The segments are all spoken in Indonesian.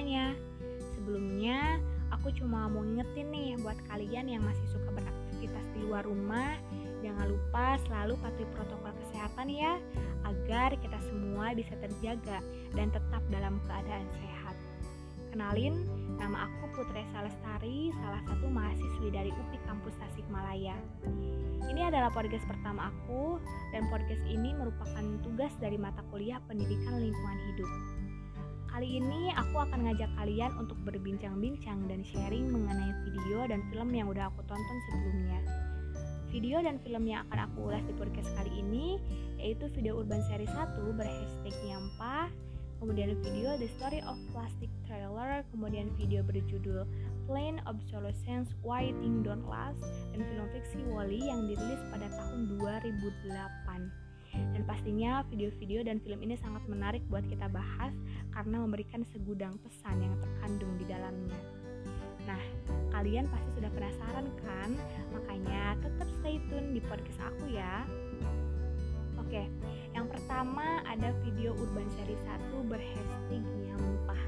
semuanya. Sebelumnya, aku cuma mau ngingetin nih buat kalian yang masih suka beraktivitas di luar rumah, jangan lupa selalu patuhi protokol kesehatan ya, agar kita semua bisa terjaga dan tetap dalam keadaan sehat. Kenalin, nama aku Putri Salestari, salah satu mahasiswi dari UPI Kampus Tasikmalaya. Ini adalah podcast pertama aku, dan podcast ini merupakan tugas dari mata kuliah Pendidikan Lingkungan Hidup. Kali ini aku akan ngajak kalian untuk berbincang-bincang dan sharing mengenai video dan film yang udah aku tonton sebelumnya. Video dan film yang akan aku ulas di podcast kali ini yaitu video Urban Series 1 berhashtag Nyampa, kemudian video The Story of Plastic Trailer, kemudian video berjudul Plain Obsolescence Why Things Don't Last, dan film fiksi Wally yang dirilis pada tahun 2008. Dan pastinya video-video dan film ini sangat menarik buat kita bahas karena memberikan segudang pesan yang terkandung di dalamnya. Nah, kalian pasti sudah penasaran kan? Makanya tetap stay tune di podcast aku ya. Oke, yang pertama ada video Urban Seri 1 berhashtag nyampah.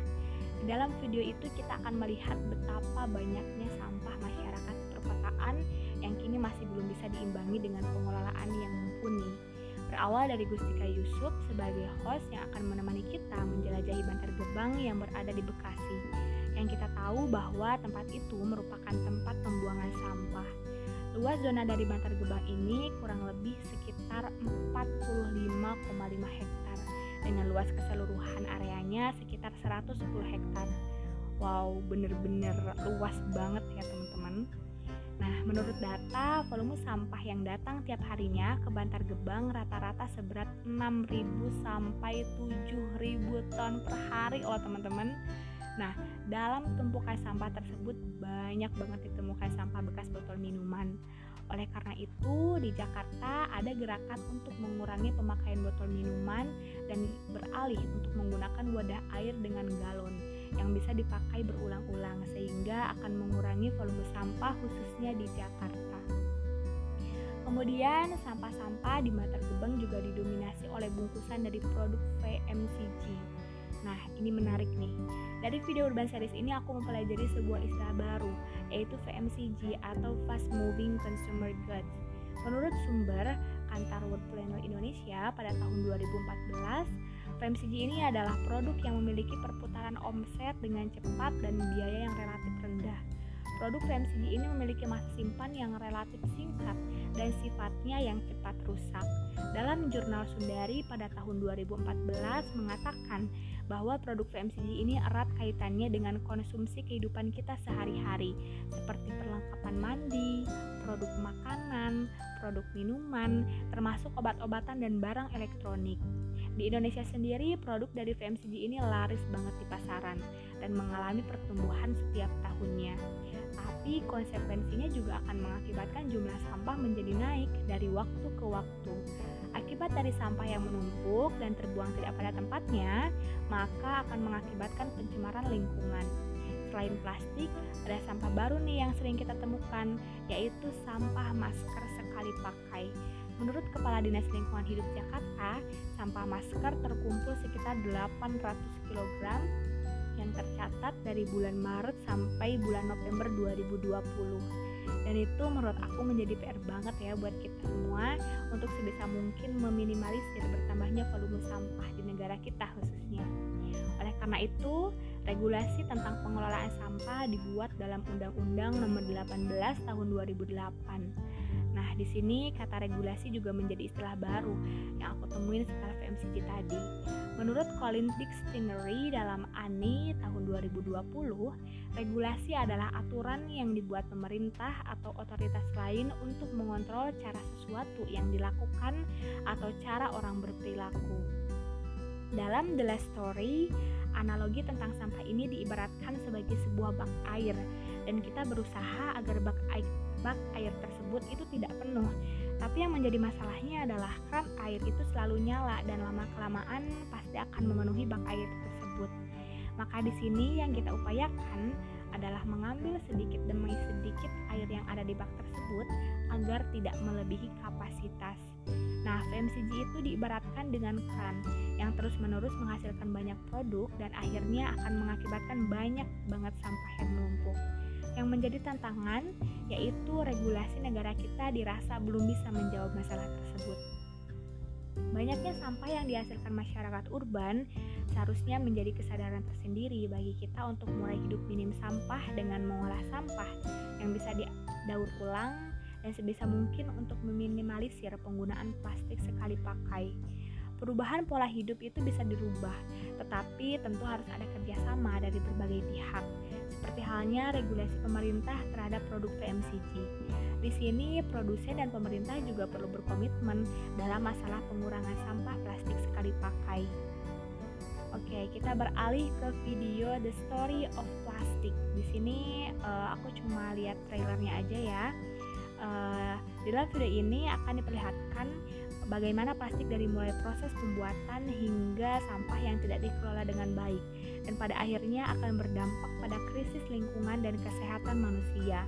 Di dalam video itu kita akan melihat betapa banyaknya sampah masyarakat perkotaan yang kini masih belum bisa diimbangi dengan pengelolaan yang mumpuni. Berawal dari Gustika Yusuf sebagai host yang akan menemani kita menjelajahi Bantar Gebang yang berada di Bekasi. Yang kita tahu bahwa tempat itu merupakan tempat pembuangan sampah Luas zona dari Bantar Gebang ini kurang lebih sekitar 45,5 hektar dengan luas keseluruhan areanya sekitar 110 hektar. Wow, bener-bener luas banget ya teman-teman. Nah, menurut data, volume sampah yang datang tiap harinya ke Bantar Gebang rata-rata seberat 6.000 sampai 7.000 ton per hari loh teman-teman. Nah, dalam tumpukan sampah tersebut banyak banget ditemukan sampah bekas botol minuman. Oleh karena itu, di Jakarta ada gerakan untuk mengurangi pemakaian botol minuman dan beralih untuk menggunakan wadah air dengan galon yang bisa dipakai berulang-ulang sehingga akan mengurangi volume sampah khususnya di Jakarta. Kemudian, sampah-sampah di Bantar Gebang juga didominasi oleh bungkusan dari produk VMCG Nah, ini menarik nih. Dari video Urban Series ini aku mempelajari sebuah istilah baru, yaitu VMCG atau Fast Moving Consumer Goods. Menurut sumber Kantar World Planner Indonesia pada tahun 2014, FMCG ini adalah produk yang memiliki perputaran omset dengan cepat dan biaya yang relatif rendah. Produk FMCG ini memiliki masa simpan yang relatif singkat dan sifatnya yang cepat rusak. Dalam jurnal Sundari pada tahun 2014 mengatakan bahwa produk FMCG ini erat kaitannya dengan konsumsi kehidupan kita sehari-hari, seperti perlengkapan mandi, produk makanan, produk minuman, termasuk obat-obatan dan barang elektronik. Di Indonesia sendiri, produk dari FMCG ini laris banget di pasaran dan mengalami pertumbuhan setiap tahunnya. Tapi konsekuensinya juga akan mengakibatkan jumlah sampah menjadi naik dari waktu ke waktu. Akibat dari sampah yang menumpuk dan terbuang tidak pada tempatnya, maka akan mengakibatkan pencemaran lingkungan. Selain plastik, ada sampah baru nih yang sering kita temukan, yaitu sampah masker sekali pakai. Menurut Kepala Dinas Lingkungan Hidup Jakarta, sampah masker terkumpul sekitar 800 kg yang tercatat dari bulan Maret sampai bulan November 2020 dan itu menurut aku menjadi PR banget ya buat kita semua untuk sebisa mungkin meminimalisir bertambahnya volume sampah di negara kita khususnya. Oleh karena itu, regulasi tentang pengelolaan sampah dibuat dalam Undang-Undang Nomor 18 Tahun 2008 Nah, di sini kata regulasi juga menjadi istilah baru yang aku temuin setelah VMCG tadi. Menurut Colin Dictionary dalam ANI tahun 2020, regulasi adalah aturan yang dibuat pemerintah atau otoritas lain untuk mengontrol cara sesuatu yang dilakukan atau cara orang berperilaku. Dalam The Last Story, analogi tentang sampah ini diibaratkan sebagai sebuah bak air dan kita berusaha agar bak air bak air tersebut itu tidak penuh. Tapi yang menjadi masalahnya adalah keran air itu selalu nyala dan lama-kelamaan pasti akan memenuhi bak air tersebut. Maka di sini yang kita upayakan adalah mengambil sedikit demi sedikit air yang ada di bak tersebut agar tidak melebihi kapasitas. Nah, FMCG itu diibaratkan dengan keran yang terus-menerus menghasilkan banyak produk dan akhirnya akan mengakibatkan banyak banget sampah yang menumpuk. Yang menjadi tantangan yaitu regulasi negara kita dirasa belum bisa menjawab masalah tersebut. Banyaknya sampah yang dihasilkan masyarakat urban seharusnya menjadi kesadaran tersendiri bagi kita untuk mulai hidup minim sampah dengan mengolah sampah yang bisa didaur ulang dan sebisa mungkin untuk meminimalisir penggunaan plastik sekali pakai. Perubahan pola hidup itu bisa dirubah, tetapi tentu harus ada kerjasama dari berbagai pihak, seperti halnya regulasi pemerintah terhadap produk FMCG. Di sini, produsen dan pemerintah juga perlu berkomitmen dalam masalah pengurangan sampah plastik sekali pakai. Oke, kita beralih ke video The Story of Plastic. Di sini uh, aku cuma lihat trailernya aja ya. Uh, di dalam video ini akan diperlihatkan bagaimana plastik dari mulai proses pembuatan hingga sampah yang tidak dikelola dengan baik dan pada akhirnya akan berdampak pada krisis lingkungan dan kesehatan manusia.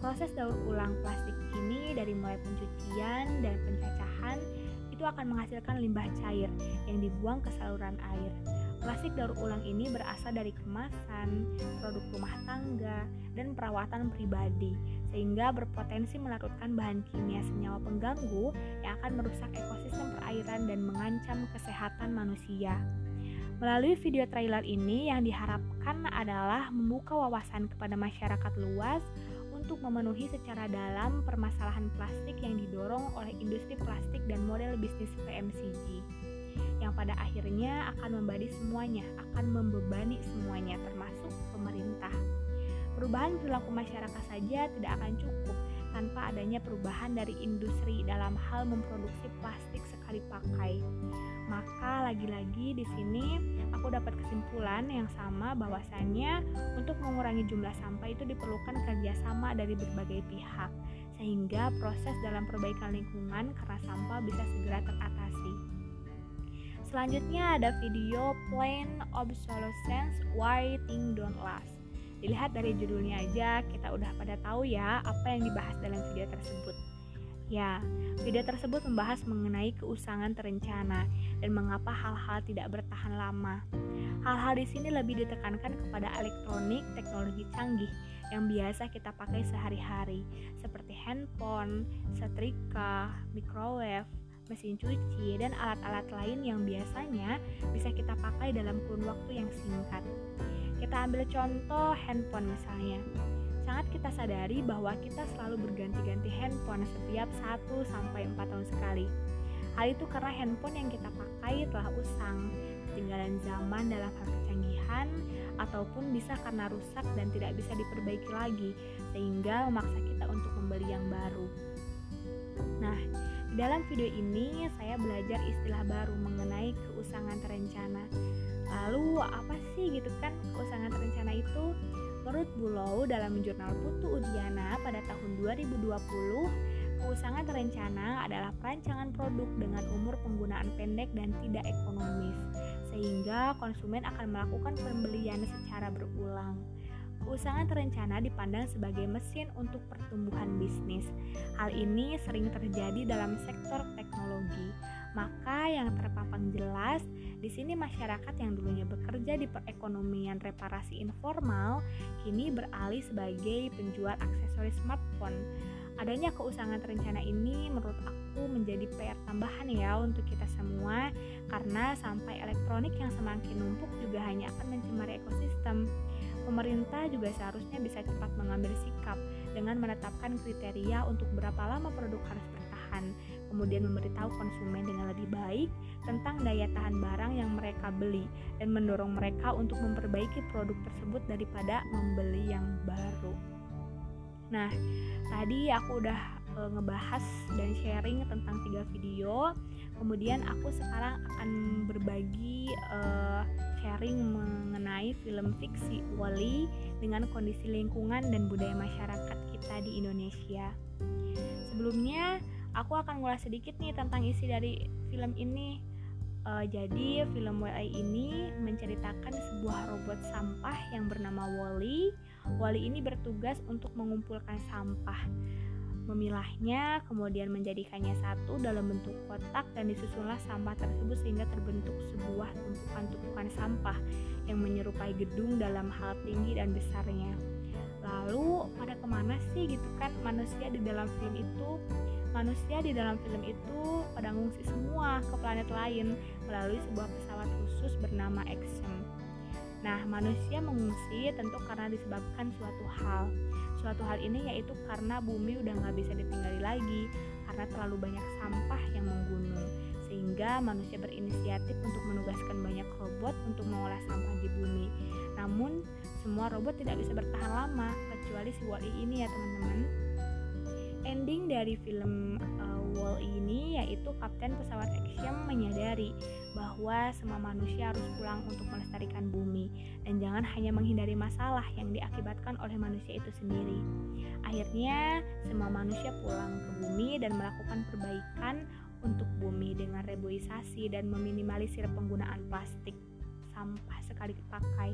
Proses daur ulang plastik ini dari mulai pencucian dan pencacahan itu akan menghasilkan limbah cair yang dibuang ke saluran air. Plastik daur ulang ini berasal dari kemasan, produk rumah tangga, dan perawatan pribadi, sehingga berpotensi melarutkan bahan kimia senyawa pengganggu yang akan merusak ekosistem perairan dan mengancam kesehatan manusia. Melalui video trailer ini yang diharapkan adalah membuka wawasan kepada masyarakat luas untuk memenuhi secara dalam permasalahan plastik yang didorong oleh industri plastik dan model bisnis PMCG yang pada akhirnya akan membebani semuanya, akan membebani semuanya termasuk pemerintah. Perubahan perilaku masyarakat saja tidak akan cukup tanpa adanya perubahan dari industri dalam hal memproduksi plastik sekali pakai. Maka lagi-lagi di sini aku dapat kesimpulan yang sama bahwasannya untuk mengurangi jumlah sampah itu diperlukan kerjasama dari berbagai pihak sehingga proses dalam perbaikan lingkungan karena sampah bisa segera teratasi. Selanjutnya ada video Plain Obsolescence Why Things Don't Last. Dilihat dari judulnya aja, kita udah pada tahu ya apa yang dibahas dalam video tersebut. Ya, video tersebut membahas mengenai keusangan terencana dan mengapa hal-hal tidak bertahan lama. Hal-hal di sini lebih ditekankan kepada elektronik teknologi canggih yang biasa kita pakai sehari-hari, seperti handphone, setrika, microwave, mesin cuci, dan alat-alat lain yang biasanya bisa kita pakai dalam kurun waktu yang singkat. Kita ambil contoh handphone misalnya. Sangat kita sadari bahwa kita selalu berganti-ganti handphone setiap 1-4 tahun sekali. Hal itu karena handphone yang kita pakai telah usang, ketinggalan zaman dalam hal kecanggihan, ataupun bisa karena rusak dan tidak bisa diperbaiki lagi, sehingga memaksa kita untuk membeli yang baru. Nah, dalam video ini saya belajar istilah baru mengenai keusangan terencana. Lalu apa sih gitu kan keusangan terencana itu? Menurut Bulow dalam jurnal Putu Udiana pada tahun 2020, keusangan terencana adalah perancangan produk dengan umur penggunaan pendek dan tidak ekonomis, sehingga konsumen akan melakukan pembelian secara berulang. Keusangan terencana dipandang sebagai mesin untuk pertumbuhan bisnis. Hal ini sering terjadi dalam sektor teknologi. Maka yang terpampang jelas, di sini masyarakat yang dulunya bekerja di perekonomian reparasi informal kini beralih sebagai penjual aksesoris smartphone. Adanya keusangan terencana ini menurut aku menjadi PR tambahan ya untuk kita semua karena sampai elektronik yang semakin numpuk juga hanya akan mencemari ekosistem. Pemerintah juga seharusnya bisa cepat mengambil sikap dengan menetapkan kriteria untuk berapa lama produk harus bertahan, kemudian memberitahu konsumen dengan lebih baik tentang daya tahan barang yang mereka beli dan mendorong mereka untuk memperbaiki produk tersebut daripada membeli yang baru. Nah, tadi aku udah e, ngebahas dan sharing tentang tiga video. Kemudian aku sekarang akan berbagi e, sharing mengenai film fiksi Wally dengan kondisi lingkungan dan budaya masyarakat kita di Indonesia. Sebelumnya, aku akan ngulas sedikit nih tentang isi dari film ini. Uh, jadi, film Wally ini menceritakan sebuah robot sampah yang bernama Wally. Wally ini bertugas untuk mengumpulkan sampah. memilahnya, kemudian menjadikannya satu dalam bentuk kotak dan disusunlah sampah tersebut sehingga terbentuk sebuah tumpukan-tumpukan sampah yang menyerupai gedung dalam hal tinggi dan besarnya. Lalu pada ke mana sih gitu kan manusia di dalam film itu? Manusia di dalam film itu pada ngungsi semua ke planet lain melalui sebuah pesawat khusus bernama Axiom. Nah, manusia mengungsi tentu karena disebabkan suatu hal Suatu hal ini yaitu karena bumi udah nggak bisa ditinggali lagi karena terlalu banyak sampah yang menggunung sehingga manusia berinisiatif untuk menugaskan banyak robot untuk mengolah sampah di bumi. Namun semua robot tidak bisa bertahan lama kecuali si Wall-E ini ya teman-teman. Ending dari film uh, Wall-E ini yaitu kapten pesawat Axiom menyadari bahwa semua manusia harus pulang untuk melestarikan bumi dan jangan hanya menghindari masalah yang diakibatkan oleh manusia itu sendiri. Akhirnya, semua manusia pulang ke bumi dan melakukan perbaikan untuk bumi dengan reboisasi dan meminimalisir penggunaan plastik sampah sekali pakai.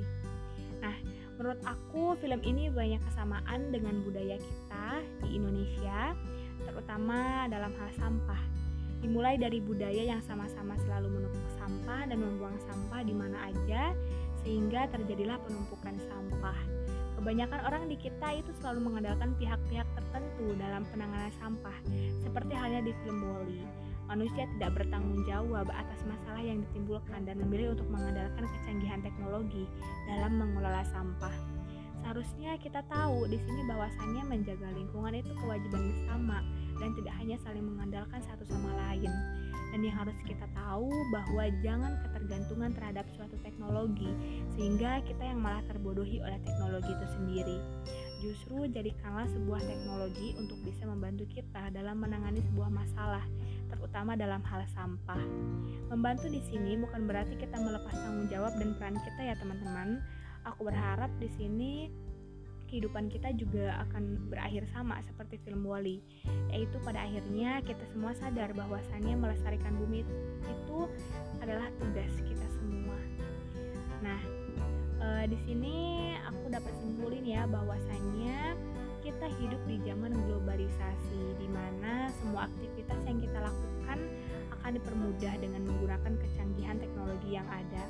Nah, menurut aku film ini banyak kesamaan dengan budaya kita di Indonesia, terutama dalam hal sampah dimulai dari budaya yang sama-sama selalu menumpuk sampah dan membuang sampah di mana aja sehingga terjadilah penumpukan sampah. Kebanyakan orang di kita itu selalu mengandalkan pihak-pihak tertentu dalam penanganan sampah, seperti halnya di film Wall-E. Manusia tidak bertanggung jawab atas masalah yang ditimbulkan dan memilih untuk mengandalkan kecanggihan teknologi dalam mengelola sampah. Seharusnya kita tahu di sini bahwasannya menjaga lingkungan itu kewajiban bersama, dan tidak hanya saling mengandalkan satu sama lain. Dan yang harus kita tahu bahwa jangan ketergantungan terhadap suatu teknologi sehingga kita yang malah terbodohi oleh teknologi itu sendiri. Justru jadikanlah sebuah teknologi untuk bisa membantu kita dalam menangani sebuah masalah, terutama dalam hal sampah. Membantu di sini bukan berarti kita melepas tanggung jawab dan peran kita ya teman-teman. Aku berharap di sini kehidupan kita juga akan berakhir sama seperti film Wally yaitu pada akhirnya kita semua sadar bahwasannya melestarikan bumi itu adalah tugas kita semua nah e, di sini aku dapat simpulin ya bahwasannya kita hidup di zaman globalisasi di mana semua aktivitas yang kita lakukan akan dipermudah dengan menggunakan kecanggihan teknologi yang ada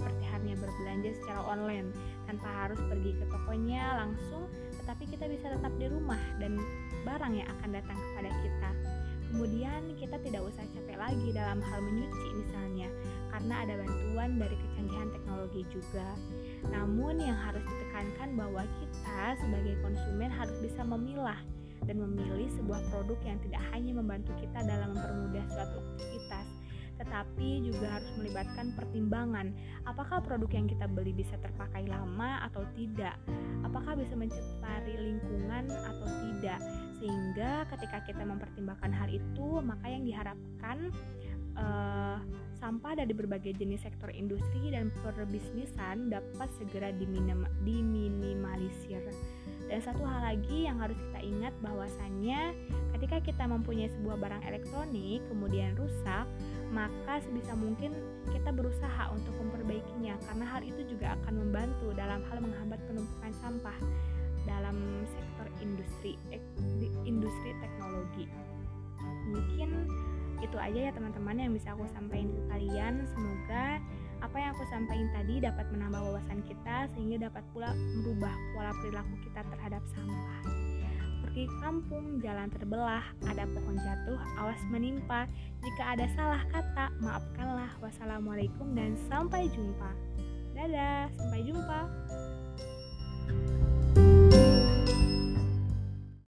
seperti halnya berbelanja secara online tanpa harus pergi ke tokonya langsung, tetapi kita bisa tetap di rumah dan barang yang akan datang kepada kita. Kemudian kita tidak usah capek lagi dalam hal menyuci misalnya, karena ada bantuan dari kecanggihan teknologi juga. Namun yang harus ditekankan bahwa kita sebagai konsumen harus bisa memilah dan memilih sebuah produk yang tidak hanya membantu kita dalam mempermudah suatu aktivitas, tetapi juga harus melibatkan pertimbangan. Apakah produk yang kita beli bisa terpakai lama atau tidak, apakah bisa mencemari lingkungan atau tidak, sehingga ketika kita mempertimbangkan hal itu, maka yang diharapkan uh, sampah dari berbagai jenis sektor industri dan perbisnisan dapat segera diminim diminimalisir. Dan satu hal lagi yang harus kita ingat bahwasannya ketika kita mempunyai sebuah barang elektronik kemudian rusak, maka sebisa mungkin kita berusaha untuk memperbaikinya karena hal itu juga akan membantu dalam hal menghambat penumpukan sampah dalam sektor industri industri teknologi. Mungkin itu aja ya teman-teman yang bisa aku sampaikan ke kalian. Semoga apa yang aku sampaikan tadi dapat menambah wawasan kita sehingga dapat pula merubah pola perilaku kita terhadap sampah. Pergi kampung, jalan terbelah, ada pohon jatuh, awas menimpa. Jika ada salah kata, maafkanlah. Wassalamualaikum dan sampai jumpa. Dadah, sampai jumpa.